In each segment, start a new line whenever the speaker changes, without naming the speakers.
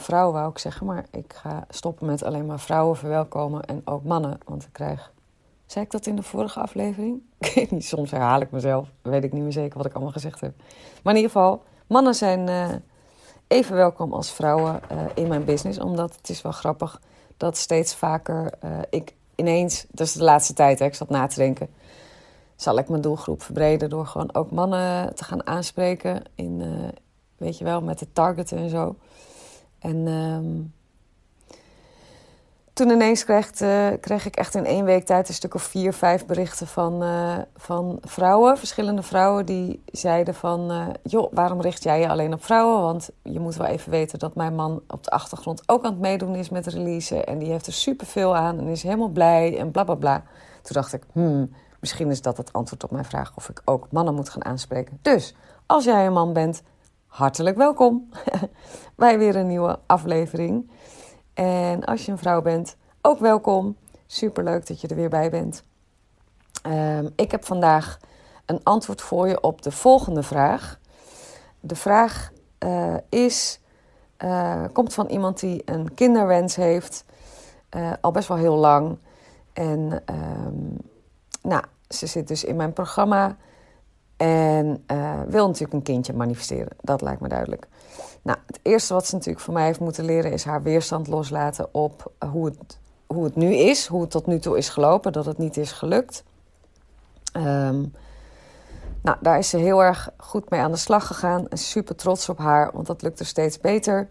vrouw wou ik zeggen, maar ik ga stoppen met alleen maar vrouwen verwelkomen en ook mannen, want ik krijg... Zei ik dat in de vorige aflevering? Ik weet niet, soms herhaal ik mezelf. Weet ik niet meer zeker wat ik allemaal gezegd heb. Maar in ieder geval, mannen zijn uh, even welkom als vrouwen uh, in mijn business. Omdat het is wel grappig dat steeds vaker uh, ik ineens... Dat is de laatste tijd, hè, ik zat na te denken. Zal ik mijn doelgroep verbreden door gewoon ook mannen te gaan aanspreken in... weet je wel, met de targeten en zo. En um, toen ineens kreeg, uh, kreeg, ik echt in één week tijd een stuk of vier, vijf berichten van, uh, van vrouwen, verschillende vrouwen, die zeiden van, uh, joh, waarom richt jij je alleen op vrouwen? Want je moet wel even weten dat mijn man op de achtergrond ook aan het meedoen is met release en die heeft er superveel aan en is helemaal blij en bla bla bla. Toen dacht ik, hmm, misschien is dat het antwoord op mijn vraag of ik ook mannen moet gaan aanspreken. Dus als jij een man bent, hartelijk welkom bij weer een nieuwe aflevering. En als je een vrouw bent, ook welkom. Super leuk dat je er weer bij bent. Um, ik heb vandaag een antwoord voor je op de volgende vraag. De vraag uh, is, uh, komt van iemand die een kinderwens heeft, uh, al best wel heel lang. En um, nou, ze zit dus in mijn programma en uh, wil natuurlijk een kindje manifesteren. Dat lijkt me duidelijk. Nou, het eerste wat ze natuurlijk voor mij heeft moeten leren is haar weerstand loslaten op hoe het, hoe het nu is, hoe het tot nu toe is gelopen, dat het niet is gelukt. Um, nou, daar is ze heel erg goed mee aan de slag gegaan en super trots op haar, want dat lukt er steeds beter.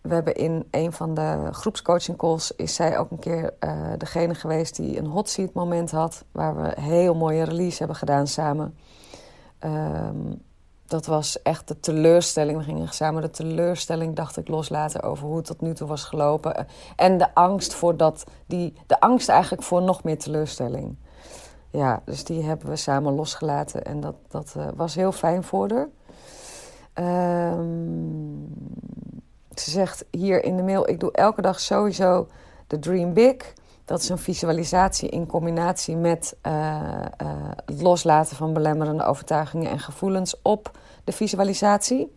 We hebben in een van de groepscoaching calls is zij ook een keer uh, degene geweest die een hot seat moment had, waar we heel mooie release hebben gedaan samen. Um, dat was echt de teleurstelling. We gingen samen de teleurstelling, dacht ik, loslaten over hoe het tot nu toe was gelopen. En de angst voor dat, die, de angst eigenlijk voor nog meer teleurstelling. Ja, dus die hebben we samen losgelaten en dat, dat uh, was heel fijn voor haar. Um, ze zegt hier in de mail: Ik doe elke dag sowieso de Dream Big. Dat is een visualisatie in combinatie met uh, uh, het loslaten van belemmerende overtuigingen en gevoelens op de visualisatie.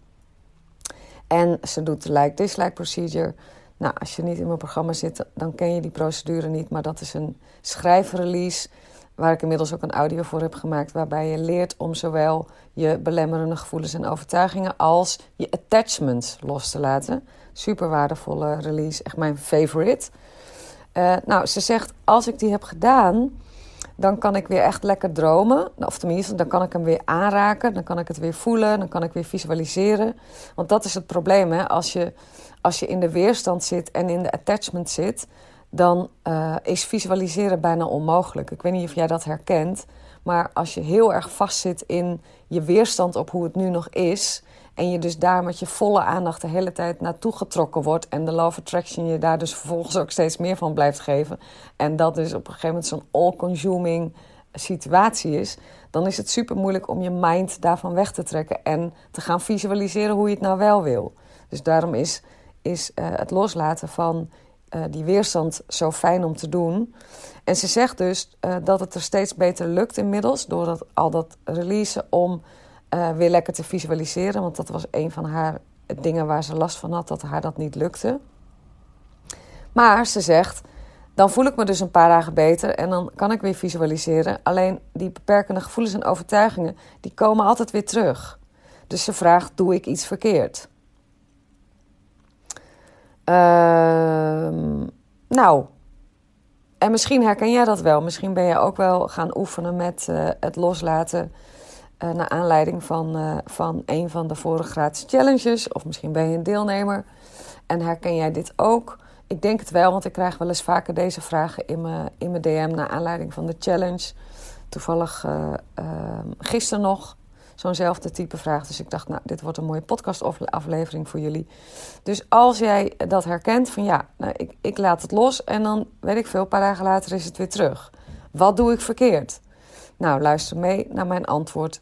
En ze doet de like-dislike procedure. Nou, als je niet in mijn programma zit, dan ken je die procedure niet. Maar dat is een schrijfrelease, waar ik inmiddels ook een audio voor heb gemaakt. Waarbij je leert om zowel je belemmerende gevoelens en overtuigingen als je attachments los te laten. Super waardevolle release, echt mijn favorite. Uh, nou, ze zegt, als ik die heb gedaan, dan kan ik weer echt lekker dromen. Of tenminste, dan kan ik hem weer aanraken, dan kan ik het weer voelen, dan kan ik weer visualiseren. Want dat is het probleem, hè? Als je, als je in de weerstand zit en in de attachment zit, dan uh, is visualiseren bijna onmogelijk. Ik weet niet of jij dat herkent, maar als je heel erg vastzit in je weerstand op hoe het nu nog is en je dus daar met je volle aandacht de hele tijd naartoe getrokken wordt. En de of attraction je daar dus vervolgens ook steeds meer van blijft geven. En dat dus op een gegeven moment zo'n all-consuming situatie is. Dan is het super moeilijk om je mind daarvan weg te trekken. En te gaan visualiseren hoe je het nou wel wil. Dus daarom is, is uh, het loslaten van uh, die weerstand zo fijn om te doen. En ze zegt dus uh, dat het er steeds beter lukt inmiddels. Door dat, al dat releasen om uh, weer lekker te visualiseren. Want dat was een van haar dingen waar ze last van had, dat haar dat niet lukte. Maar ze zegt, dan voel ik me dus een paar dagen beter en dan kan ik weer visualiseren. Alleen die beperkende gevoelens en overtuigingen, die komen altijd weer terug. Dus ze vraagt, doe ik iets verkeerd? Uh, nou, en misschien herken jij dat wel. Misschien ben je ook wel gaan oefenen met uh, het loslaten. Uh, naar aanleiding van, uh, van een van de vorige gratis challenges. Of misschien ben je een deelnemer. En herken jij dit ook? Ik denk het wel, want ik krijg wel eens vaker deze vragen in mijn, in mijn DM naar aanleiding van de challenge. Toevallig gisteren nog zo'nzelfde type vraag. Dus ik dacht, nou, dit wordt een mooie podcastaflevering voor jullie. Dus als jij dat herkent, van ja, nou, ik, ik laat het los en dan weet ik veel, een paar dagen later is het weer terug. Wat doe ik verkeerd? Nou, luister mee naar mijn antwoord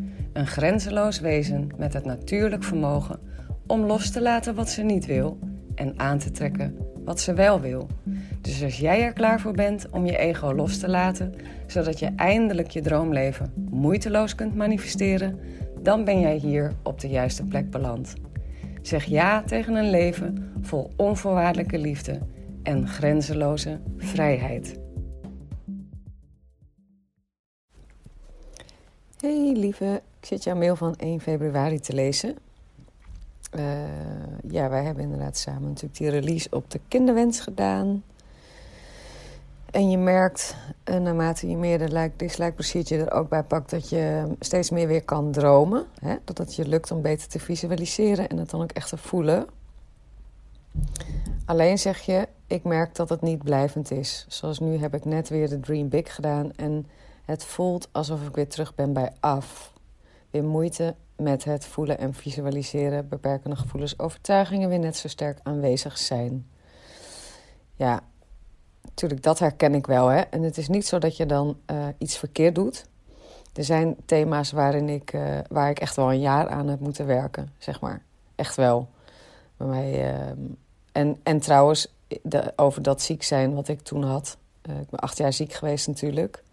Een grenzeloos wezen met het natuurlijk vermogen om los te laten wat ze niet wil en aan te trekken wat ze wel wil. Dus als jij er klaar voor bent om je ego los te laten, zodat je eindelijk je droomleven moeiteloos kunt manifesteren, dan ben jij hier op de juiste plek beland. Zeg ja tegen een leven vol onvoorwaardelijke liefde en grenzeloze vrijheid. Hey lieve, ik zit jouw mail van 1 februari te lezen. Uh, ja, wij hebben inderdaad samen natuurlijk die release op de kinderwens gedaan. En je merkt, uh, naarmate je meer de procedure er ook bij pakt, dat je steeds meer weer kan dromen. Hè? Dat het je lukt om beter te visualiseren en het dan ook echt te voelen. Alleen zeg je, ik merk dat het niet blijvend is. Zoals nu heb ik net weer de Dream Big gedaan en het voelt alsof ik weer terug ben bij af. Weer moeite met het voelen en visualiseren beperkende gevoelens, overtuigingen weer net zo sterk aanwezig zijn. Ja, natuurlijk, dat herken ik wel. Hè? En het is niet zo dat je dan uh, iets verkeerd doet. Er zijn thema's waarin ik, uh, waar ik echt wel een jaar aan heb moeten werken, zeg maar. Echt wel. Bij mij, uh, en, en trouwens, de, over dat ziek zijn wat ik toen had. Eh, ik ben acht jaar ziek geweest natuurlijk.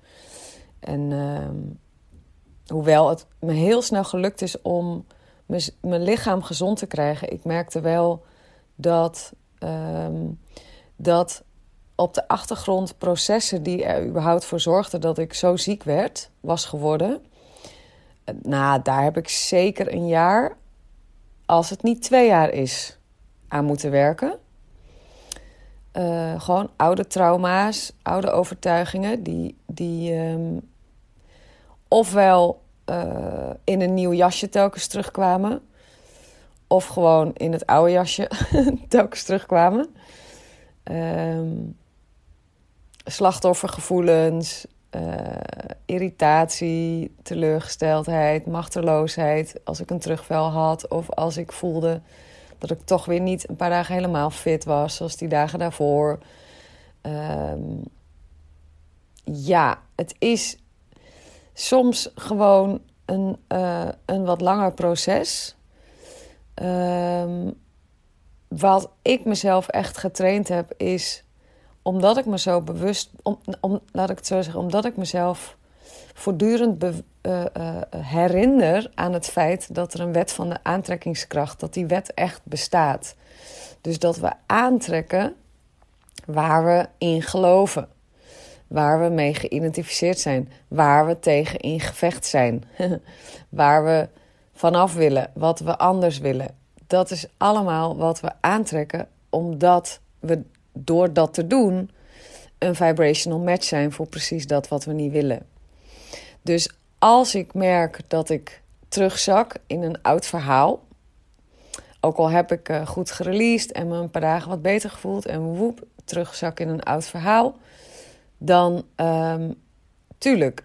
En ehm, hoewel het me heel snel gelukt is om mijn lichaam gezond te krijgen, ik merkte wel dat, um, dat op de achtergrond processen die er überhaupt voor zorgden dat ik zo ziek werd, was geworden. Nou, daar heb ik zeker een jaar, als het niet twee jaar is, aan moeten werken. Uh, gewoon oude trauma's, oude overtuigingen, die, die um, ofwel uh, in een nieuw jasje telkens terugkwamen, of gewoon in het oude jasje telkens terugkwamen. Um, slachtoffergevoelens, uh, irritatie, teleurgesteldheid, machteloosheid als ik een terugval had of als ik voelde dat ik toch weer niet een paar dagen helemaal fit was zoals die dagen daarvoor. Um, ja, het is soms gewoon een, uh, een wat langer proces. Um, wat ik mezelf echt getraind heb, is omdat ik me zo bewust, om, laat ik het zo zeggen, omdat ik mezelf voortdurend be, uh, herinner aan het feit dat er een wet van de aantrekkingskracht, dat die wet echt bestaat. Dus dat we aantrekken waar we in geloven waar we mee geïdentificeerd zijn, waar we tegen in gevecht zijn, waar we vanaf willen, wat we anders willen. Dat is allemaal wat we aantrekken, omdat we door dat te doen een vibrational match zijn voor precies dat wat we niet willen. Dus als ik merk dat ik terugzak in een oud verhaal, ook al heb ik uh, goed gereleased en me een paar dagen wat beter gevoeld en woep, terugzak in een oud verhaal, dan um, tuurlijk.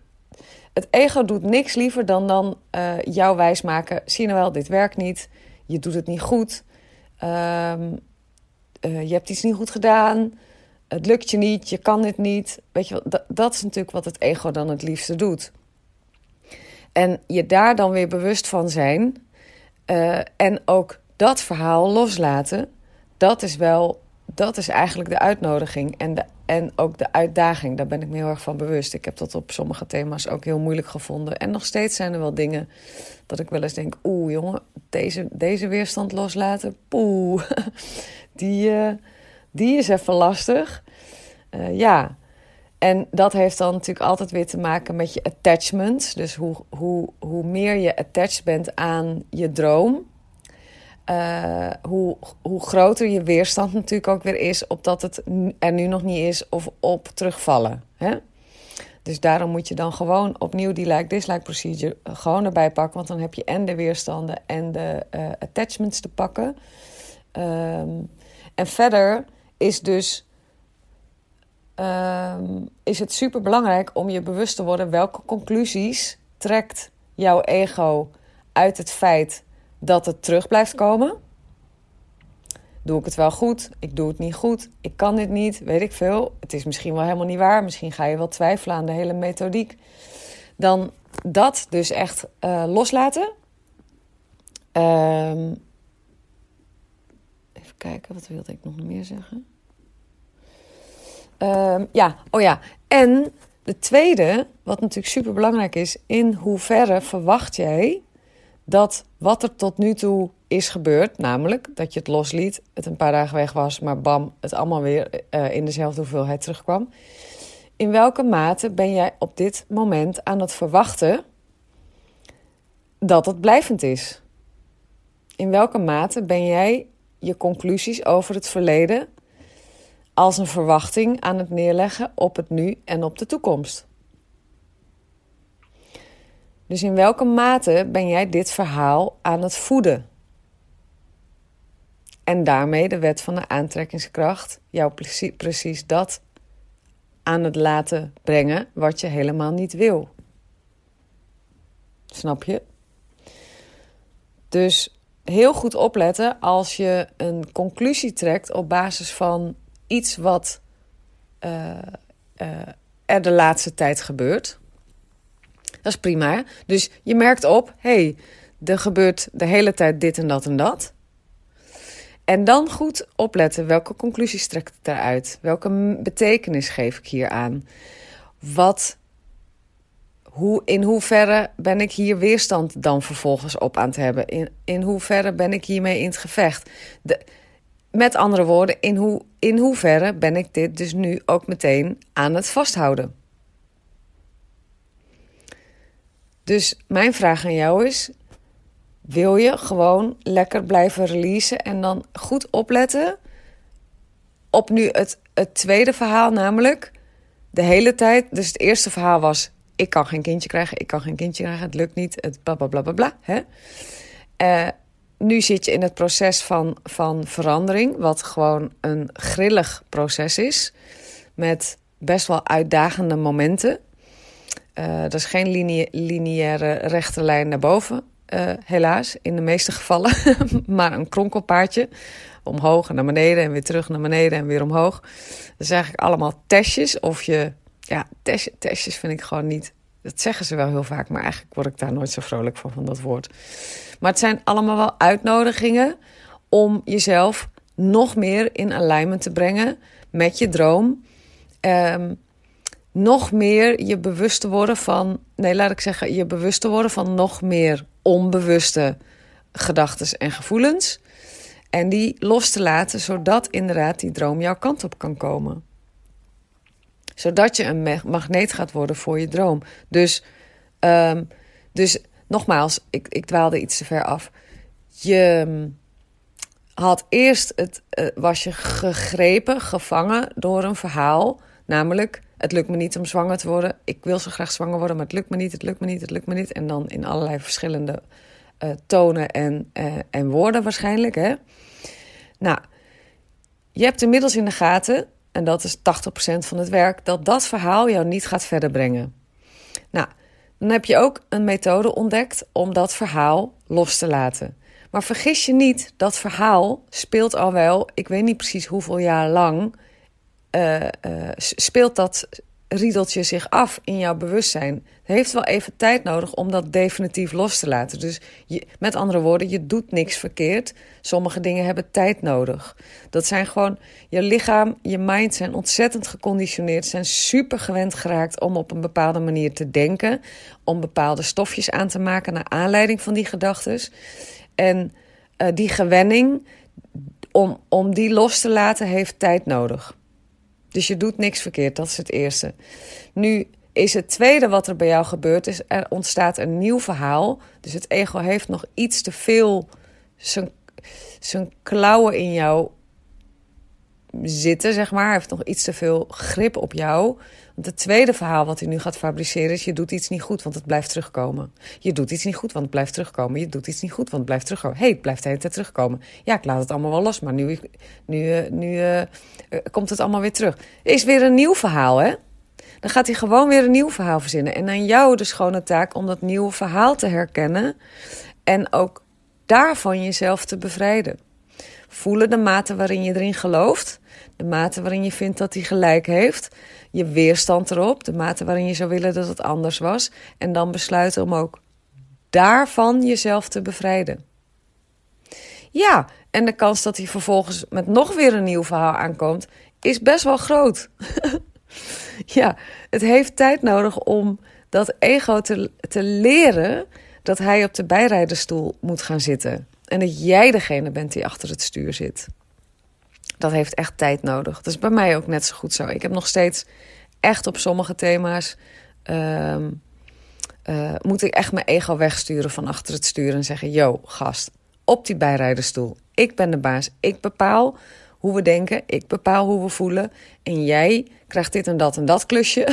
Het ego doet niks liever dan dan uh, jou wijsmaken. Zie nou wel, dit werkt niet. Je doet het niet goed. Um, uh, je hebt iets niet goed gedaan. Het lukt je niet. Je kan dit niet. Weet je dat, dat is natuurlijk wat het ego dan het liefste doet. En je daar dan weer bewust van zijn. Uh, en ook dat verhaal loslaten. Dat is wel dat is eigenlijk de uitnodiging en, de, en ook de uitdaging. Daar ben ik me heel erg van bewust. Ik heb dat op sommige thema's ook heel moeilijk gevonden. En nog steeds zijn er wel dingen dat ik wel eens denk: oeh, jongen, deze, deze weerstand loslaten, poeh, die, uh, die is even lastig. Uh, ja, en dat heeft dan natuurlijk altijd weer te maken met je attachment. Dus hoe, hoe, hoe meer je attached bent aan je droom, uh, hoe, hoe groter je weerstand natuurlijk ook weer is op dat het er nu nog niet is of op terugvallen. Hè? Dus daarom moet je dan gewoon opnieuw die like-dislike procedure gewoon erbij pakken. Want dan heb je en de weerstanden en de uh, attachments te pakken. Um, en verder is dus um, is het super belangrijk om je bewust te worden welke conclusies trekt jouw ego uit het feit dat het terug blijft komen. Doe ik het wel goed? Ik doe het niet goed. Ik kan dit niet, weet ik veel. Het is misschien wel helemaal niet waar. Misschien ga je wel twijfelen aan de hele methodiek. Dan dat dus echt uh, loslaten. Um, even kijken, wat wilde ik nog meer zeggen? Um, ja, oh ja. En de tweede, wat natuurlijk super belangrijk is, in hoeverre verwacht jij dat wat er tot nu toe is gebeurd, namelijk dat je het losliet, het een paar dagen weg was, maar bam, het allemaal weer uh, in dezelfde hoeveelheid terugkwam. In welke mate ben jij op dit moment aan het verwachten dat het blijvend is? In welke mate ben jij je conclusies over het verleden als een verwachting aan het neerleggen op het nu en op de toekomst? Dus in welke mate ben jij dit verhaal aan het voeden? En daarmee de wet van de aantrekkingskracht jou precies, dat aan het laten brengen wat je helemaal niet wil. Snap je? Dus heel goed opletten als je een conclusie trekt op basis van iets wat uh, uh, er de laatste tijd gebeurt. Dat is prima. Dus je merkt op, hey, er gebeurt de hele tijd dit en dat en dat. En dan goed opletten welke conclusies trekt het eruit? Welke betekenis geef ik hier aan? Wat, hoe, in hoeverre ben ik hier weerstand dan vervolgens op aan het hebben? In, in hoeverre ben ik hiermee in het gevecht? De, met andere woorden, in, hoe, in hoeverre ben ik dit dus nu ook meteen aan het vasthouden? Dus mijn vraag aan jou is: wil je gewoon lekker blijven releasen en dan goed opletten op nu het, het tweede verhaal, namelijk de hele tijd. Dus het eerste verhaal was: ik kan geen kindje krijgen, ik kan geen kindje krijgen, het lukt niet, het bla bla bla bla bla. Hè? Uh, nu zit je in het proces van, van verandering, wat gewoon een grillig proces is, met best wel uitdagende momenten. Uh, dat is geen lineaire rechte lijn naar boven, uh, helaas, in de meeste gevallen. maar een kronkelpaardje. Omhoog en naar beneden en weer terug naar beneden en weer omhoog. Dat is eigenlijk allemaal testjes. Of je, ja, test, testjes vind ik gewoon niet. Dat zeggen ze wel heel vaak, maar eigenlijk word ik daar nooit zo vrolijk van, van dat woord. Maar het zijn allemaal wel uitnodigingen om jezelf nog meer in alignment te brengen met je droom. Um, nog meer je bewust te worden van, nee, laat ik zeggen, je bewust te worden van nog meer onbewuste gedachten en gevoelens. En die los te laten, zodat inderdaad die droom jouw kant op kan komen. Zodat je een magneet gaat worden voor je droom. Dus, um, dus nogmaals, ik, ik dwaalde iets te ver af. Je mm, had eerst het, uh, was je gegrepen, gevangen door een verhaal, namelijk het lukt me niet om zwanger te worden. Ik wil zo graag zwanger worden, maar het lukt me niet, het lukt me niet, het lukt me niet. En dan in allerlei verschillende uh, tonen en, uh, en woorden waarschijnlijk. Hè? Nou, je hebt inmiddels in de gaten, en dat is 80% van het werk, dat dat verhaal jou niet gaat verder brengen. Nou, dan heb je ook een methode ontdekt om dat verhaal los te laten. Maar vergis je niet, dat verhaal speelt al wel, ik weet niet precies hoeveel jaar lang uh, uh, speelt dat riedeltje zich af in jouw bewustzijn. Heeft wel even tijd nodig om dat definitief los te laten. Dus je, met andere woorden, je doet niks verkeerd. Sommige dingen hebben tijd nodig. Dat zijn gewoon, je lichaam, je mind zijn ontzettend geconditioneerd, zijn super gewend geraakt om op een bepaalde manier te denken, om bepaalde stofjes aan te maken naar aanleiding van die gedachten. En uh, die gewenning, om, om die los te laten, heeft tijd nodig. Dus je doet niks verkeerd, dat is het eerste. Nu is het tweede wat er bij jou gebeurt, is er ontstaat een nieuw verhaal. Dus het ego heeft nog iets te veel zijn, klauwen in jou zitten, zeg maar. Heeft nog iets te veel grip op jou. Want het tweede verhaal wat hij nu gaat fabriceren is: je doet iets niet goed, want het blijft terugkomen. Je doet iets niet goed, want het blijft terugkomen. Je doet iets niet goed, want het blijft terugkomen. Hey, het blijft de hele tijd terugkomen. Ja, ik laat het allemaal wel los, maar nu, nu, eh, nu uh, komt het allemaal weer terug. Is weer een nieuw verhaal, hè? Dan gaat hij gewoon weer een nieuw verhaal verzinnen. En aan jou de schone taak om dat nieuwe verhaal te herkennen en ook daarvan jezelf te bevrijden. Voelen de mate waarin je erin gelooft, de mate waarin je vindt dat hij gelijk heeft, je weerstand erop, de mate waarin je zou willen dat het anders was, en dan besluiten om ook daarvan jezelf te bevrijden. Ja, en de kans dat hij vervolgens met nog weer een nieuw verhaal aankomt, is best wel groot. ja, het heeft tijd nodig om dat ego te, te leren dat hij op de bijrijderstoel moet gaan zitten. En dat jij degene bent die achter het stuur zit. Dat heeft echt tijd nodig. Dat is bij mij ook net zo goed zo. Ik heb nog steeds echt op sommige thema's. Uh, uh, moet ik echt mijn ego wegsturen van achter het stuur en zeggen: Yo, gast, op die bijrijderstoel. Ik ben de baas. Ik bepaal hoe we denken. Ik bepaal hoe we voelen. En jij krijgt dit en dat en dat klusje.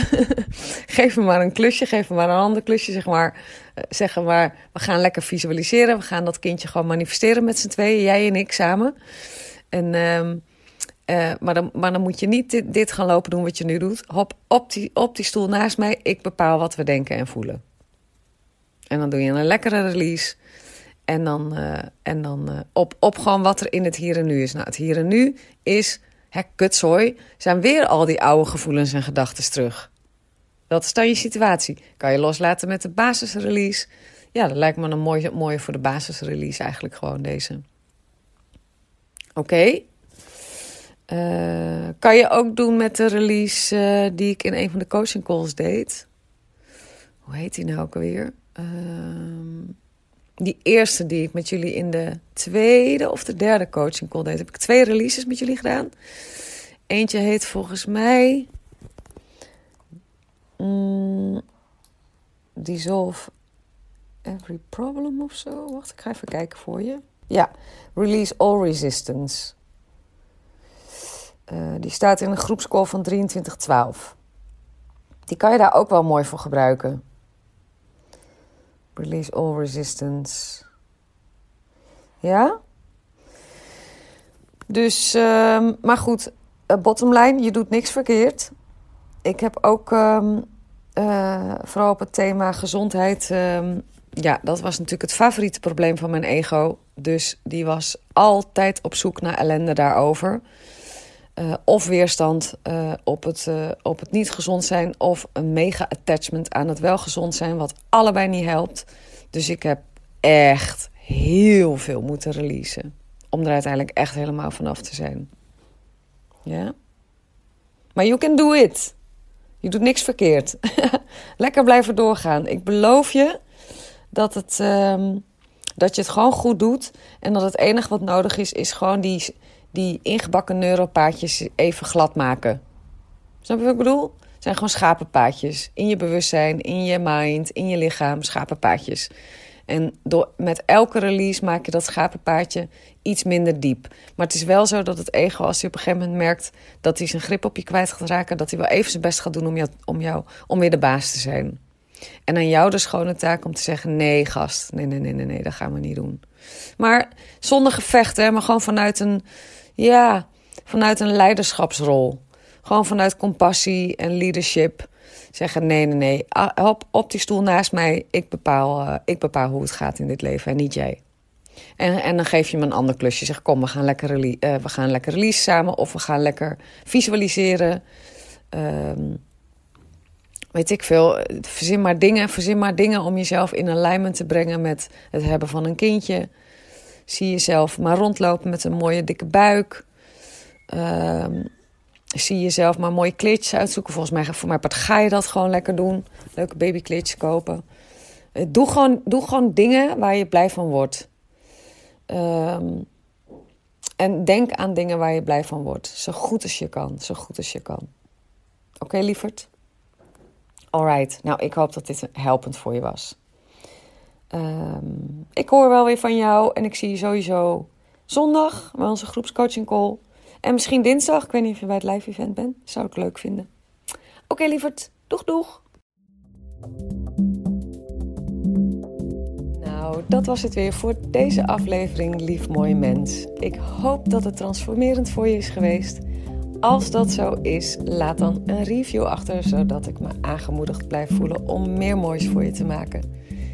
geef me maar een klusje, geef me maar een ander klusje. Zeg maar, uh, zeg maar, we gaan lekker visualiseren. We gaan dat kindje gewoon manifesteren met z'n tweeën, jij en ik samen. En, uh, uh, maar, dan, maar dan moet je niet dit, dit, gaan lopen doen wat je nu doet. Hop op die, op die stoel naast mij. Ik bepaal wat we denken en voelen. En dan doe je een lekkere release. En dan, uh, en dan uh, op, op gewoon wat er in het hier en nu is. Nou, het hier en nu is, hè, kutzooi, zijn weer al die oude gevoelens en gedachten terug. Dat is dan je situatie. Kan je loslaten met de basisrelease. Ja, dat lijkt me een mooie, voor de basisrelease eigenlijk gewoon deze. Oké. Uh, kan je ook doen met de release die ik in een van de coaching calls deed. Hoe heet die nou ook alweer? Uh, die eerste die ik met jullie in de tweede of de derde coaching call deed. Heb ik twee releases met jullie gedaan. Eentje heet volgens mij... Mm, Dissolve Every Problem of zo. Wacht, ik ga even kijken voor je. Ja, Release All Resistance. Uh, die staat in een groepscall van 2312. Die kan je daar ook wel mooi voor gebruiken. Release all resistance. Ja? Dus, um, maar goed, uh, bottom line, je doet niks verkeerd. Ik heb ook um, uh, vooral op het thema gezondheid. Um, ja, dat was natuurlijk het favoriete probleem van mijn ego. Dus die was altijd op zoek naar ellende daarover. Uh, of weerstand uh, op, het, uh, op het niet gezond zijn, of een mega attachment aan het wel gezond zijn, wat allebei niet helpt. Dus ik heb echt heel veel moeten releasen. Om er uiteindelijk echt helemaal vanaf te zijn. Ja? Maar you can do it. Je doet niks verkeerd. Lekker blijven doorgaan. Ik beloof je dat, het, um, dat je het gewoon goed doet. En dat het enige wat nodig is, is gewoon die die ingebakken neuropaadjes even glad maken. Snap je wat ik bedoel? Het zijn gewoon schapenpaadjes. In je bewustzijn, in je mind, in je lichaam, schapenpaadjes. En door, met elke release maak je dat schapenpaadje iets minder diep. Maar het is wel zo dat het ego, als hij op een gegeven moment merkt dat hij zijn grip op je kwijt gaat raken, dat hij wel even zijn best gaat doen om jou, om jou om weer de baas te zijn. En aan jou de schone taak om te zeggen: nee, gast, nee, nee, nee, nee, nee, dat gaan we niet doen. Maar zonder gevechten, maar gewoon vanuit een ja, vanuit een leiderschapsrol. Gewoon vanuit compassie en leadership. Zeggen: nee, nee, nee. Op, op die stoel naast mij. Ik bepaal, uh, ik bepaal hoe het gaat in dit leven en niet jij. En, en dan geef je me een ander klusje. Zeg: kom, we gaan lekker, uh, we gaan lekker release samen. Of we gaan lekker visualiseren. Um, weet ik veel, verzin maar dingen, verzin maar dingen om jezelf in alignment te brengen met het hebben van een kindje. Zie jezelf maar rondlopen met een mooie dikke buik. Um, zie jezelf maar mooie kleedjes uitzoeken. Volgens mij, voor mij ga je dat gewoon lekker doen. Leuke babykleedjes kopen. Eh, doe gewoon, doe gewoon dingen waar je blij van wordt. Um, en denk aan dingen waar je blij van wordt. Zo goed als je kan. Zo goed als je kan. Oké, okay, lieverd? Alright. Nou, ik hoop dat dit helpend voor je was. Um, ik hoor wel weer van jou. En ik zie je sowieso zondag bij onze groepscoaching call. En misschien dinsdag. Ik weet niet of je bij het live event bent. Zou ik leuk vinden. Oké, okay, lieverd. Doeg, doeg. Nou, dat was het weer voor deze aflevering, lief mooi mens. Ik hoop dat het transformerend voor je is geweest. Als dat zo is, laat dan een review achter, zodat ik me aangemoedigd blijf voelen om meer moois voor je te maken.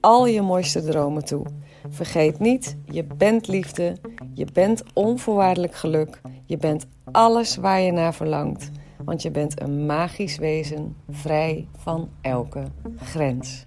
al je mooiste dromen toe. Vergeet niet, je bent liefde, je bent onvoorwaardelijk geluk, je bent alles waar je naar verlangt, want je bent een magisch wezen, vrij van elke grens.